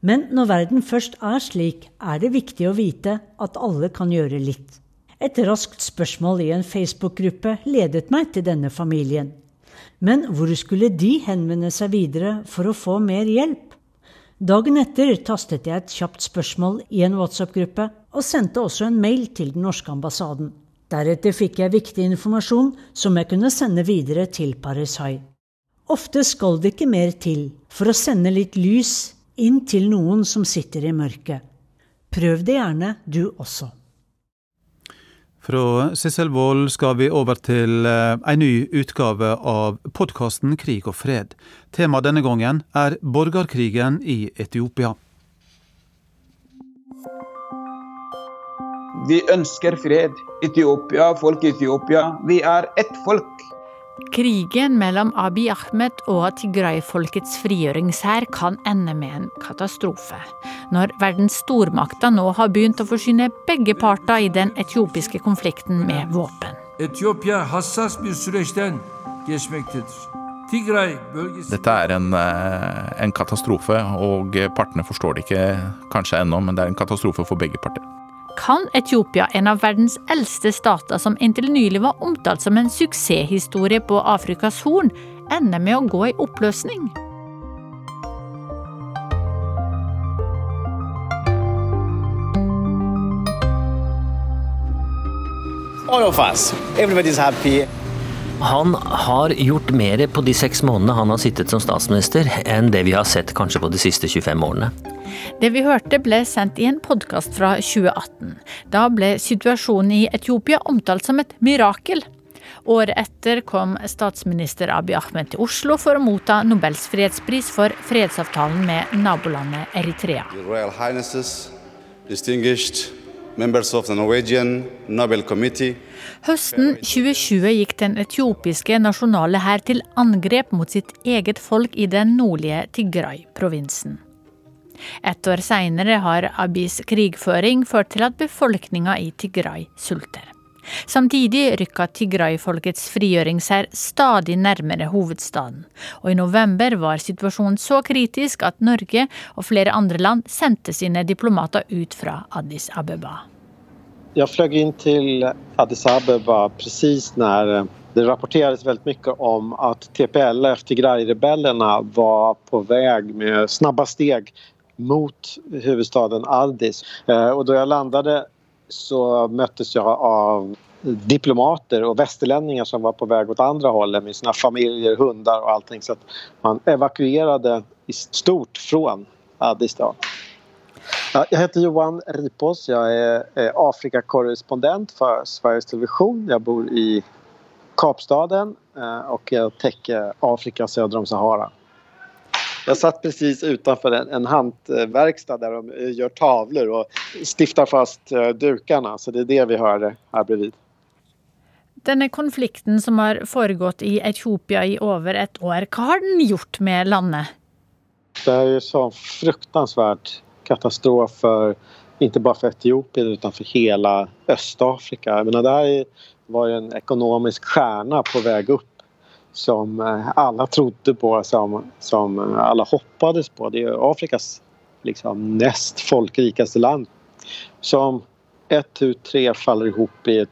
Men når verden først er slik, er det viktig å vite at alle kan gjøre litt. Et raskt spørsmål i en Facebook-gruppe ledet meg til denne familien. Men hvor skulle de henvende seg videre for å få mer hjelp? Dagen etter tastet jeg et kjapt spørsmål i en WhatsApp-gruppe, og sendte også en mail til den norske ambassaden. Deretter fikk jeg viktig informasjon som jeg kunne sende videre til Parisai. Ofte skal det ikke mer til for å sende litt lys inn til noen som sitter i mørket. Prøv det gjerne, du også. Fra Sissel Wold skal vi over til ei eh, ny utgave av podkasten Krig og fred. Temaet denne gangen er borgerkrigen i Etiopia. Vi ønsker fred. Etiopia, folk i Etiopia. Vi er ett folk. Krigen mellom Abiy Ahmed og Tigray-folkets frigjøringshær kan ende med en katastrofe. Når verdens stormakter nå har begynt å forsyne begge parter i den etiopiske konflikten med våpen. Etiopia hassas bir süreçten geçmektedir. Dette er en, eh, en, katastrofe, og partene forstår det ikke kanskje ennå, men det er en katastrofe for begge parter. Kan Etiopia, en av verdens eldste stater som inntil nylig var omtalt som en suksesshistorie på Afrikas Horn, ende med å gå i oppløsning? All of us, everybody's happy. Han har gjort mer på de seks månedene han har sittet som statsminister, enn det vi har sett kanskje på de siste 25 årene. Det vi hørte ble sendt i en podkast fra 2018. Da ble situasjonen i Etiopia omtalt som et mirakel. Året etter kom statsminister Abiy Ahmed til Oslo for å motta Nobels fredspris for fredsavtalen med nabolandet Eritrea. Royal Highnesses, distinguished Høsten 2020 gikk den etiopiske nasjonale hær til angrep mot sitt eget folk i den nordlige Tigray-provinsen. Et år seinere har Abis krigføring ført til at befolkninga i Tigray sulter. Samtidig rykka Tigray-folkets frigjøringshær stadig nærmere hovedstaden, og i november var situasjonen så kritisk at Norge og flere andre land sendte sine diplomater ut fra Addis Abeba. Jeg fløy inn til Addis Abeba precis når eh, det rapporteres veldig mye om at TPLF, Tigray-rebellene, var på vei med snabba steg mot hovedstaden Addis. Eh, og da jeg landet så møttes jeg av diplomater og västerlänningar som var på vei åt andre hållet med sine familier, hundar og allting. Så man evakuerade i stort fra Addis. Då. Jeg heter Johan Ripos. Jeg er Afrikakorrespondent for Sveriges Televisjon. Jeg bor i Kapstaden eh, og jeg dekker Afrika söder om Sahara. Jeg satt precis utenfor en, en hantverkstad der de gör gjør tavlor og stiftar fast dukarna. Så det er det vi hører her bredvid. Denne konflikten som har foregått i Etiopia i over et år, hva har den gjort med landet? Det er jo sånn fruktansvært katastrof for ikke bare for Etiopia utan for hele Øst-Afrika. Det här var en ekonomisk stjärna på vei opp som eh, alle trodde på, som, som alle hoppades på. Det er Afrikas liksom, nest folkrikeste land. Som ett, tu, tre faller ihop i et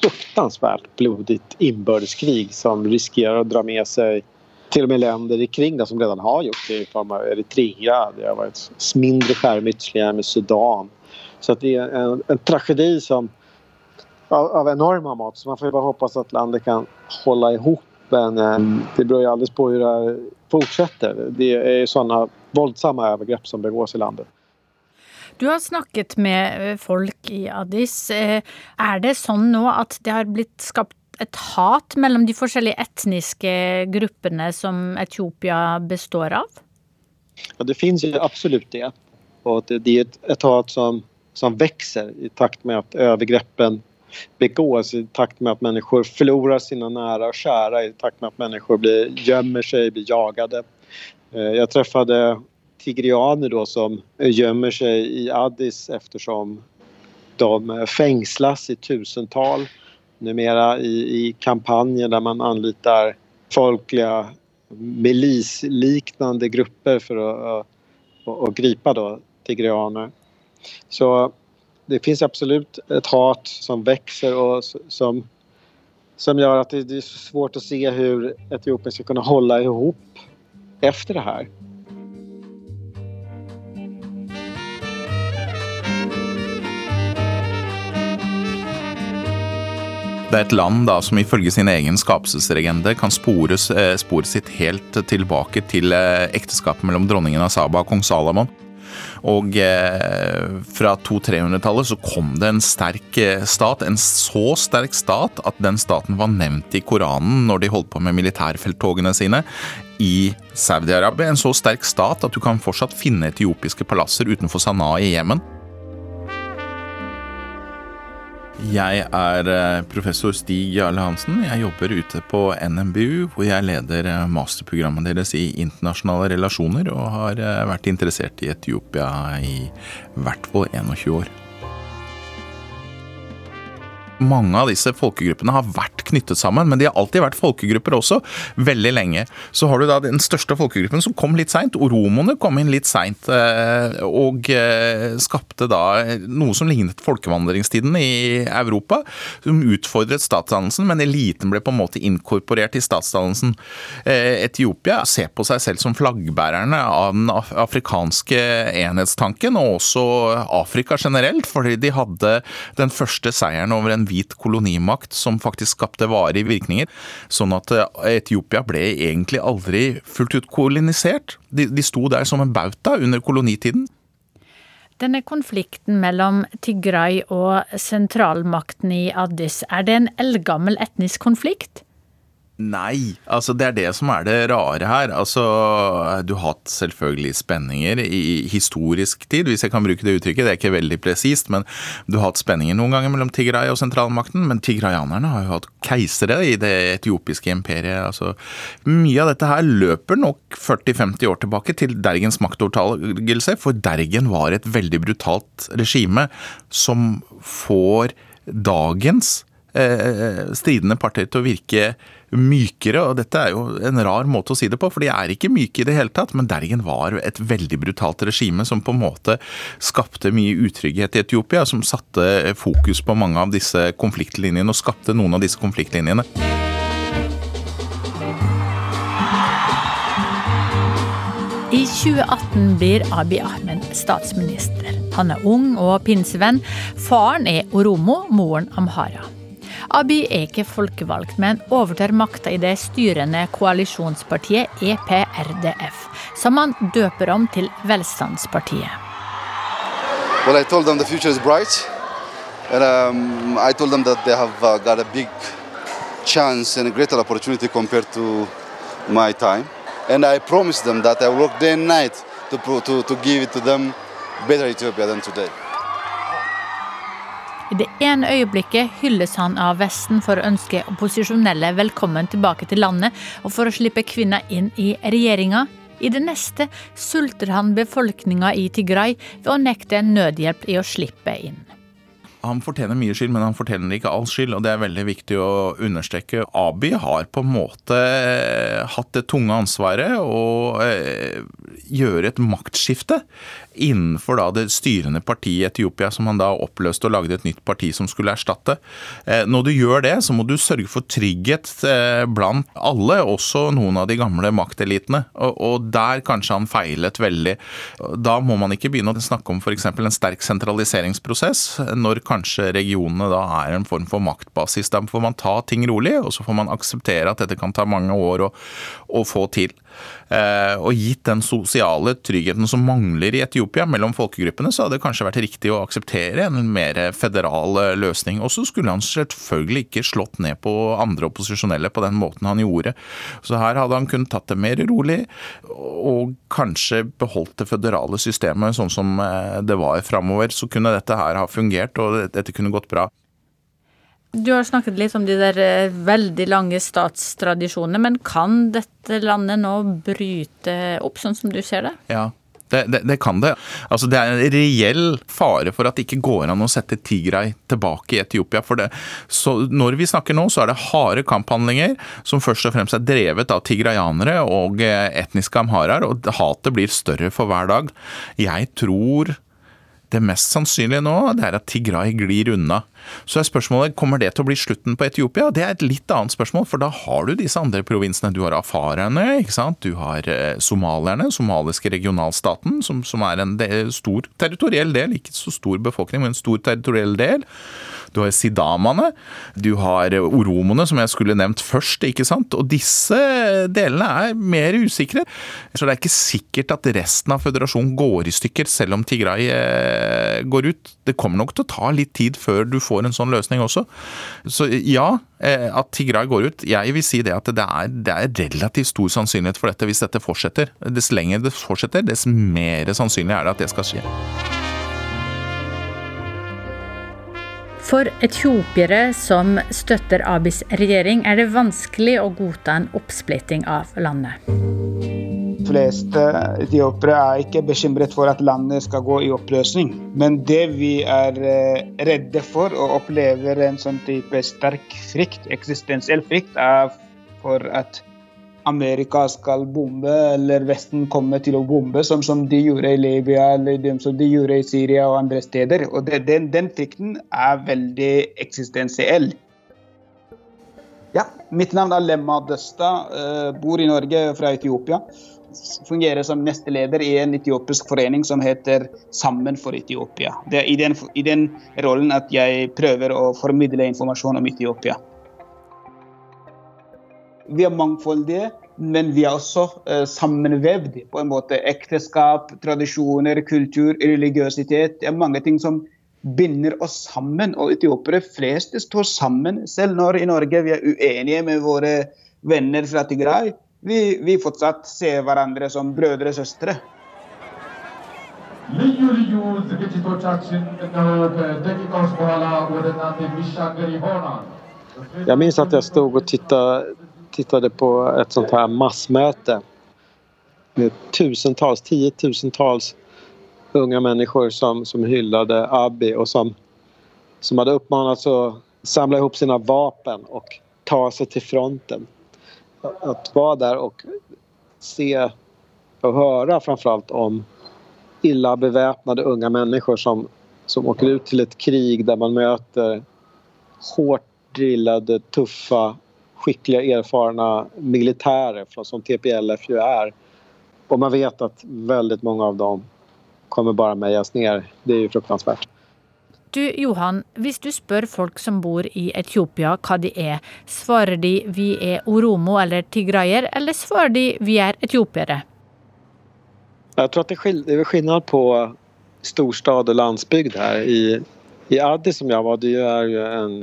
fruktansvärt blodigt inbördeskrig som riskerar å dra med seg til og med länder i kring det som redan har gjort det i form av Eritrea. Det har vært mindre skärmytslingar med Sudan. Så det er en, en tragedi av, av, enorma mått. Så man får bare håpe at landet kan holde ihop. Men eh, det beror jo alldeles på hvordan det fortsetter. Det er sånne voldsomme overgrep som begås i landet. Du har snakket med eh, folk i Addis. Eh, er det sånn nå at det har blitt skapt et hat mellom de forskjellige etniske gruppene som Etiopia består av? Ja, det finnes jo absolutt det. Og det er et hat som, som vokser i takt med at overgreppen begås, i takt med att människor forlorer sine nära og kära i takt med at människor blir, gjemmer seg, blir jagade. Jag jeg traffet tigrianer då, som gjemmer seg i Addis eftersom de fängslas i tusentall numera i, i kampanjer der man anlitar folkliga milisliknande grupper for å, å, å gripa då, tigrianer. Så det finns absolut et hat som växer og som, som gör att det, det är svårt å se hur Etiopien skal kunne holde ihop efter det här. Det er et land da, som ifølge sin egen skapelsesregende kan spores, eh, spore sitt helt tilbake til eh, ekteskapet mellom dronningen av Saba og kong Salomon. Og eh, fra 200-300-tallet så kom det en sterk eh, stat, en så sterk stat at den staten var nevnt i Koranen når de holdt på med militærfelttogene sine i Saudi-Arabia. En så sterk stat at du kan fortsatt finne etiopiske palasser utenfor Sanaa i Jemen. Jeg er eh, professor Stig Jarle Hansen. Jeg jobber ute på NMBU, hvor jeg leder eh, masterprogrammet deres i internasjonale relasjoner, og har eh, vært interessert i Etiopia i hvert fall 21 år. Mange av disse folkegruppene har vært knyttet sammen, men de har alltid vært folkegrupper også, veldig lenge. Så har du da den største folkegruppen som kom litt seint. Oromoene kom inn litt seint eh, og eh, skapte da noe som lignet folkevandringstiden i Europa. Som utfordret statsdannelsen, men eliten ble på en måte inkorporert i statsdannelsen. Eh, Etiopia ser på seg selv som flaggbærerne av den afrikanske enhetstanken, og også Afrika generelt, fordi de hadde den første seieren over en hvit kolonimakt som faktisk skapte varige virkninger. Sånn at eh, Etiopia ble egentlig aldri fullt ut kolonisert. De, de sto der som en bauta under kolonitiden. Denne konflikten mellom Tigray og sentralmakten i Addis, er det en eldgammel etnisk konflikt? Nei, altså det er det som er det rare her. Altså, du har hatt selvfølgelig spenninger i historisk tid, hvis jeg kan bruke det uttrykket. Det er ikke veldig presist, men du har hatt spenninger noen ganger mellom Tigray og sentralmakten. Men tigrayanerne har jo hatt keisere i det etiopiske imperiet. Altså, mye av dette her løper nok 40-50 år tilbake til Dergens maktovertagelse, for Dergen var et veldig brutalt regime som får dagens eh, stridende parter til å virke mykere, og dette er jo en rar måte å si det på, for de er ikke myke i det hele tatt. Men Dergen var et veldig brutalt regime som på en måte skapte mye utrygghet i Etiopia, som satte fokus på mange av disse konfliktlinjene og skapte noen av disse konfliktlinjene. I 2018 blir Abiy Ahmed statsminister. Han er ung og pinsevenn. Faren er Oromo, moren Amhara. Abiy er ikke folkevalgt, men overtar makta i det styrende koalisjonspartiet EPRDF, som han døper om til Velstandspartiet. Well, I told them the future is bright, and um, I told them that they have uh, got a big chance and a greater opportunity compared to my time. And I promised them that I work day and night to, to, to. I det ene øyeblikket hylles han av Vesten for å ønske opposisjonelle velkommen tilbake til landet og for å slippe kvinner inn i regjeringa. I det neste sulter han befolkninga i Tigray ved å nekte nødhjelp i å slippe inn. Han fortjener mye skyld, men han fortjener ikke all skyld, og det er veldig viktig å understreke. Abiy har på en måte hatt det tunge ansvaret å eh, gjøre et maktskifte innenfor da det styrende partiet i Etiopia, som han da oppløste og lagde et nytt parti som skulle erstatte. Eh, når du gjør det, så må du sørge for trygghet eh, blant alle, også noen av de gamle maktelitene. Og der kanskje han feilet veldig. Da må man ikke begynne å snakke om f.eks. en sterk sentraliseringsprosess, når kanskje regionene da er en form for maktbasis. Da får man ta ting rolig, og så får man akseptere at dette kan ta mange år å, å få til. Eh, og gitt den sosiale tryggheten som mangler i Etiopia mellom folkegruppene, så hadde det kanskje vært riktig å akseptere en mer federal eh, løsning. Og så skulle han selvfølgelig ikke slått ned på andre opposisjonelle på den måten han gjorde. Så her hadde han kunnet tatt det mer rolig, og kanskje beholdt det føderale systemet sånn som eh, det var framover. Så kunne dette her ha fungert, og dette kunne gått bra. Du har snakket litt om de der eh, veldig lange statstradisjonene, men kan dette landet nå bryte opp, sånn som du ser det? Ja, det, det, det, kan det. Altså, det er en reell fare for at det ikke går an å sette Tigray tilbake i Etiopia. For det. Så når vi snakker nå, så er det harde kamphandlinger som først og fremst er drevet av tigrayanere og eh, etniske amharaer, og hatet blir større for hver dag. Jeg tror det mest sannsynlige nå det er at Tigray glir unna. Så er spørsmålet kommer det til å bli slutten på Etiopia. Det er et litt annet spørsmål, for da har du disse andre provinsene. Du har afarerne, ikke sant? du har eh, somalierne, somaliske regionalstaten, som, som er en del, stor territoriell del, ikke så stor befolkning, men en stor territoriell del. Du har sidamaene, du har oromoene, som jeg skulle nevnt først. ikke sant? Og disse delene er mer usikre. Så det er ikke sikkert at resten av føderasjonen går i stykker, selv om Tigray eh, går ut. Det kommer nok til å ta litt tid før du får en sånn løsning også. Så ja, eh, at Tigray går ut. Jeg vil si det at det er, det er relativt stor sannsynlighet for dette hvis dette fortsetter. Dess lenger det fortsetter, dess mer sannsynlig er det at det skal skje. For etiopiere som støtter Abis regjering, er det vanskelig å godta en oppsplitting av landet. De fleste etiopiere er ikke bekymret for at landet skal gå i oppløsning. Men det vi er eh, redde for og opplever en sånn type sterk frykt, eksistensiell frykt, er for at Amerika skal bombe, eller Vesten kommer til å bombe, som, som de gjorde i Libya eller som de gjorde i Syria og andre steder. Og det, den, den frykten er veldig eksistensiell. Ja, mitt navn er Lemma Døsta, uh, bor i Norge fra Etiopia. Fungerer som nesteleder i en etiopisk forening som heter Sammen for Etiopia. Det er i den, i den rollen at jeg prøver å formidle informasjon om Etiopia Vi er mangfoldige, men vi er også eh, sammenvevd på en måte. Ekteskap, tradisjoner, kultur, religiøsitet. Det er mange ting som binder oss sammen. Og etiopiere flest står sammen. Selv når i Norge vi er uenige med våre venner fra Tigray, vi, vi fortsatt ser hverandre som brødre og søstre. ልዩ ልዩ ዝግጅቶቻችን እነሆ ከደቂቃዎች በኋላ ወደ እናንተ የሚሻገር ይሆናል። Jag minns att jag stod och tittade tittade på ett sånt här massmöte med tusentals, tiotusentals unga människor som, som hyllade Abiy och som, som hade uppmanats att samla ihop sina vapen och ta sig till fronten. Att vara där och se och höra framförallt om illa beväpnade unga människor som, som åker ut till ett krig där man möter hårt drillade, tuffa skickliga, erfarna militärer som TPLF ju är. Och man vet att väldigt många av dem kommer bara mejas ner. Det är ju fruktansvärt. Du Johan, hvis du spør folk som bor i Etiopia hva de er, svarer de vi er oromo eller tigraier, eller svarer de vi er etiopiere? Jeg tror att det er skillnad på storstad og landsbygd her. I, i Addis som jeg var, det er jo en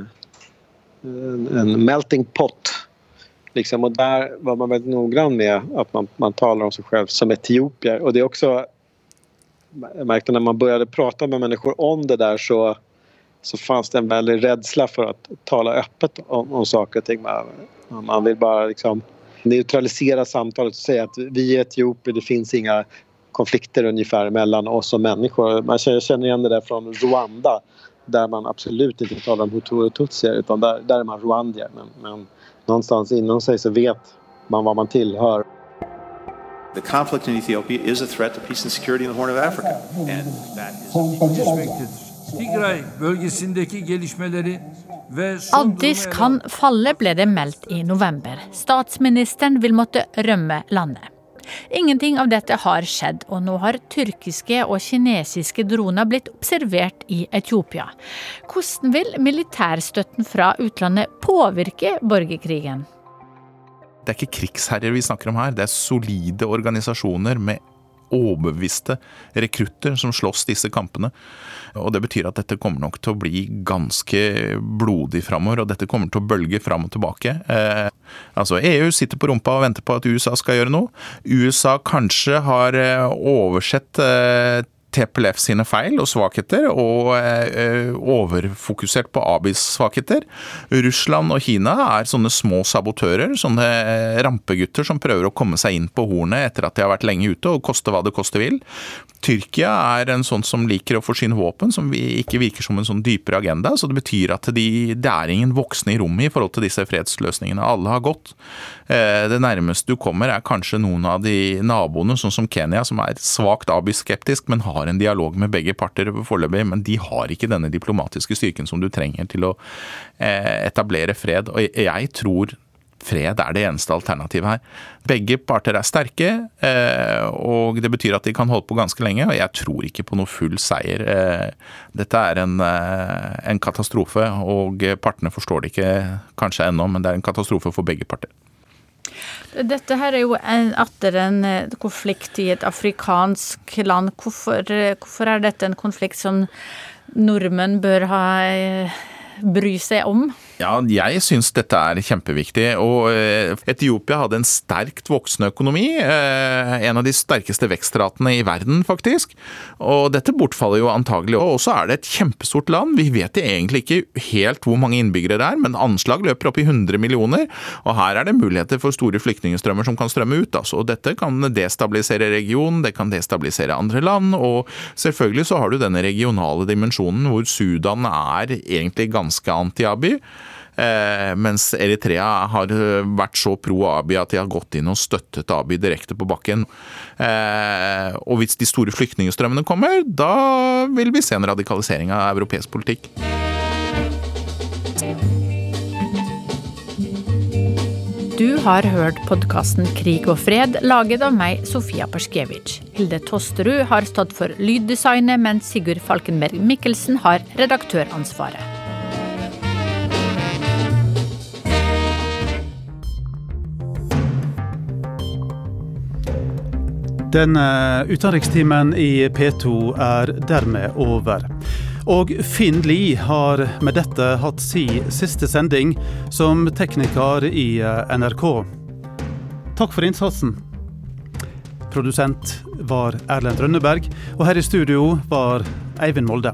en, melting pot. Liksom, och där var man väldigt noggrann med att man, man talar om sig själv som etiopier. Och det är också... Jag märkte när man började prata med människor om det där så, så fanns det en väldig rädsla för att tala öppet om, om saker och ting. Man, man vill bara liksom neutralisera samtalet och säga att vi är etiopier, det finns inga konflikter ungefär mellan oss och människor. Man känner igen det där från Rwanda där man absolut inte talar om hutu och tutsier utan där, där är man rwandier. Men, men någonstans inom sig så vet man vad man tillhör. The conflict in Ethiopia is a threat to peace and security in the Horn of Africa. And that is... Tigray bölgesindeki gelişmeleri Addis kan falle, ble det meldt i november. Statsministeren vil måtte rømme landet. Ingenting av dette har skjedd, og nå har tyrkiske og kinesiske droner blitt observert i Etiopia. Hvordan vil militærstøtten fra utlandet påvirke borgerkrigen? Det er ikke krigsherrer vi snakker om her, det er solide organisasjoner med overbeviste rekrutter som slåss disse kampene. Og Det betyr at dette kommer nok til å bli ganske blodig framover, og dette kommer til å bølge fram og tilbake. Eh, altså EU sitter på rumpa og venter på at USA skal gjøre noe. USA kanskje har eh, oversett eh, TPLF sine feil og svakheter, og eh, overfokusert på Abis svakheter. Russland og Kina er sånne små sabotører, sånne eh, rampegutter som prøver å komme seg inn på hornet etter at de har vært lenge ute, og koste hva det koste vil. Tyrkia er en sånn som liker å forsyne våpen, som ikke virker som en sånn dypere agenda. Så det betyr at de, det er ingen voksne i rommet i forhold til disse fredsløsningene. Alle har gått. Eh, det nærmeste du kommer er kanskje noen av de naboene, sånn som Kenya, som er svakt abiskeptisk, men har en dialog med begge parter foreløpig. Men de har ikke denne diplomatiske styrken som du trenger til å eh, etablere fred. Og jeg tror fred er det eneste alternativet her. Begge parter er sterke, eh, og det betyr at de kan holde på ganske lenge. Og jeg tror ikke på noe full seier. Dette er en, en katastrofe, og partene forstår det ikke kanskje ennå, men det er en katastrofe for begge parter. Dette her er jo atter en eh, konflikt i et afrikansk land. Hvorfor, eh, hvorfor, er dette en konflikt som nordmenn bør ha, eh, bry seg om? Ja, jeg syns dette er kjempeviktig. Og eh, Etiopia hadde en sterkt voksende økonomi. Eh, en av de sterkeste vekstratene i verden, faktisk. Og dette bortfaller jo antagelig. Og så er det et kjempestort land. Vi vet egentlig ikke helt hvor mange innbyggere det er, men anslag løper opp i 100 millioner. Og her er det muligheter for store flyktningstrømmer som kan strømme ut. Altså. Og dette kan destabilisere regionen, det kan destabilisere andre land. Og selvfølgelig så har du denne regionale dimensjonen hvor Sudan er egentlig ganske anti-Abiy. Eh, mens Eritrea har eh, vært så pro Abiy at de har gått inn og støttet Abiy direkte på bakken. Eh, og hvis de store flyktningstrømmene kommer, da vil vi se en radikalisering av europeisk politikk. Du har hørt podkasten Krig og fred, laget av meg, Sofia Perskevic Hilde Tosterud har stått for lyddesignet, mens Sigurd Falkenberg Mikkelsen har redaktøransvaret. Denne utenrikstimen i P2 er dermed over. Og Finn Lie har med dette hatt si siste sending som tekniker i eh, NRK. Takk for innsatsen. Produsent var Erlend Rønneberg, og her i studio var Eivind Molde.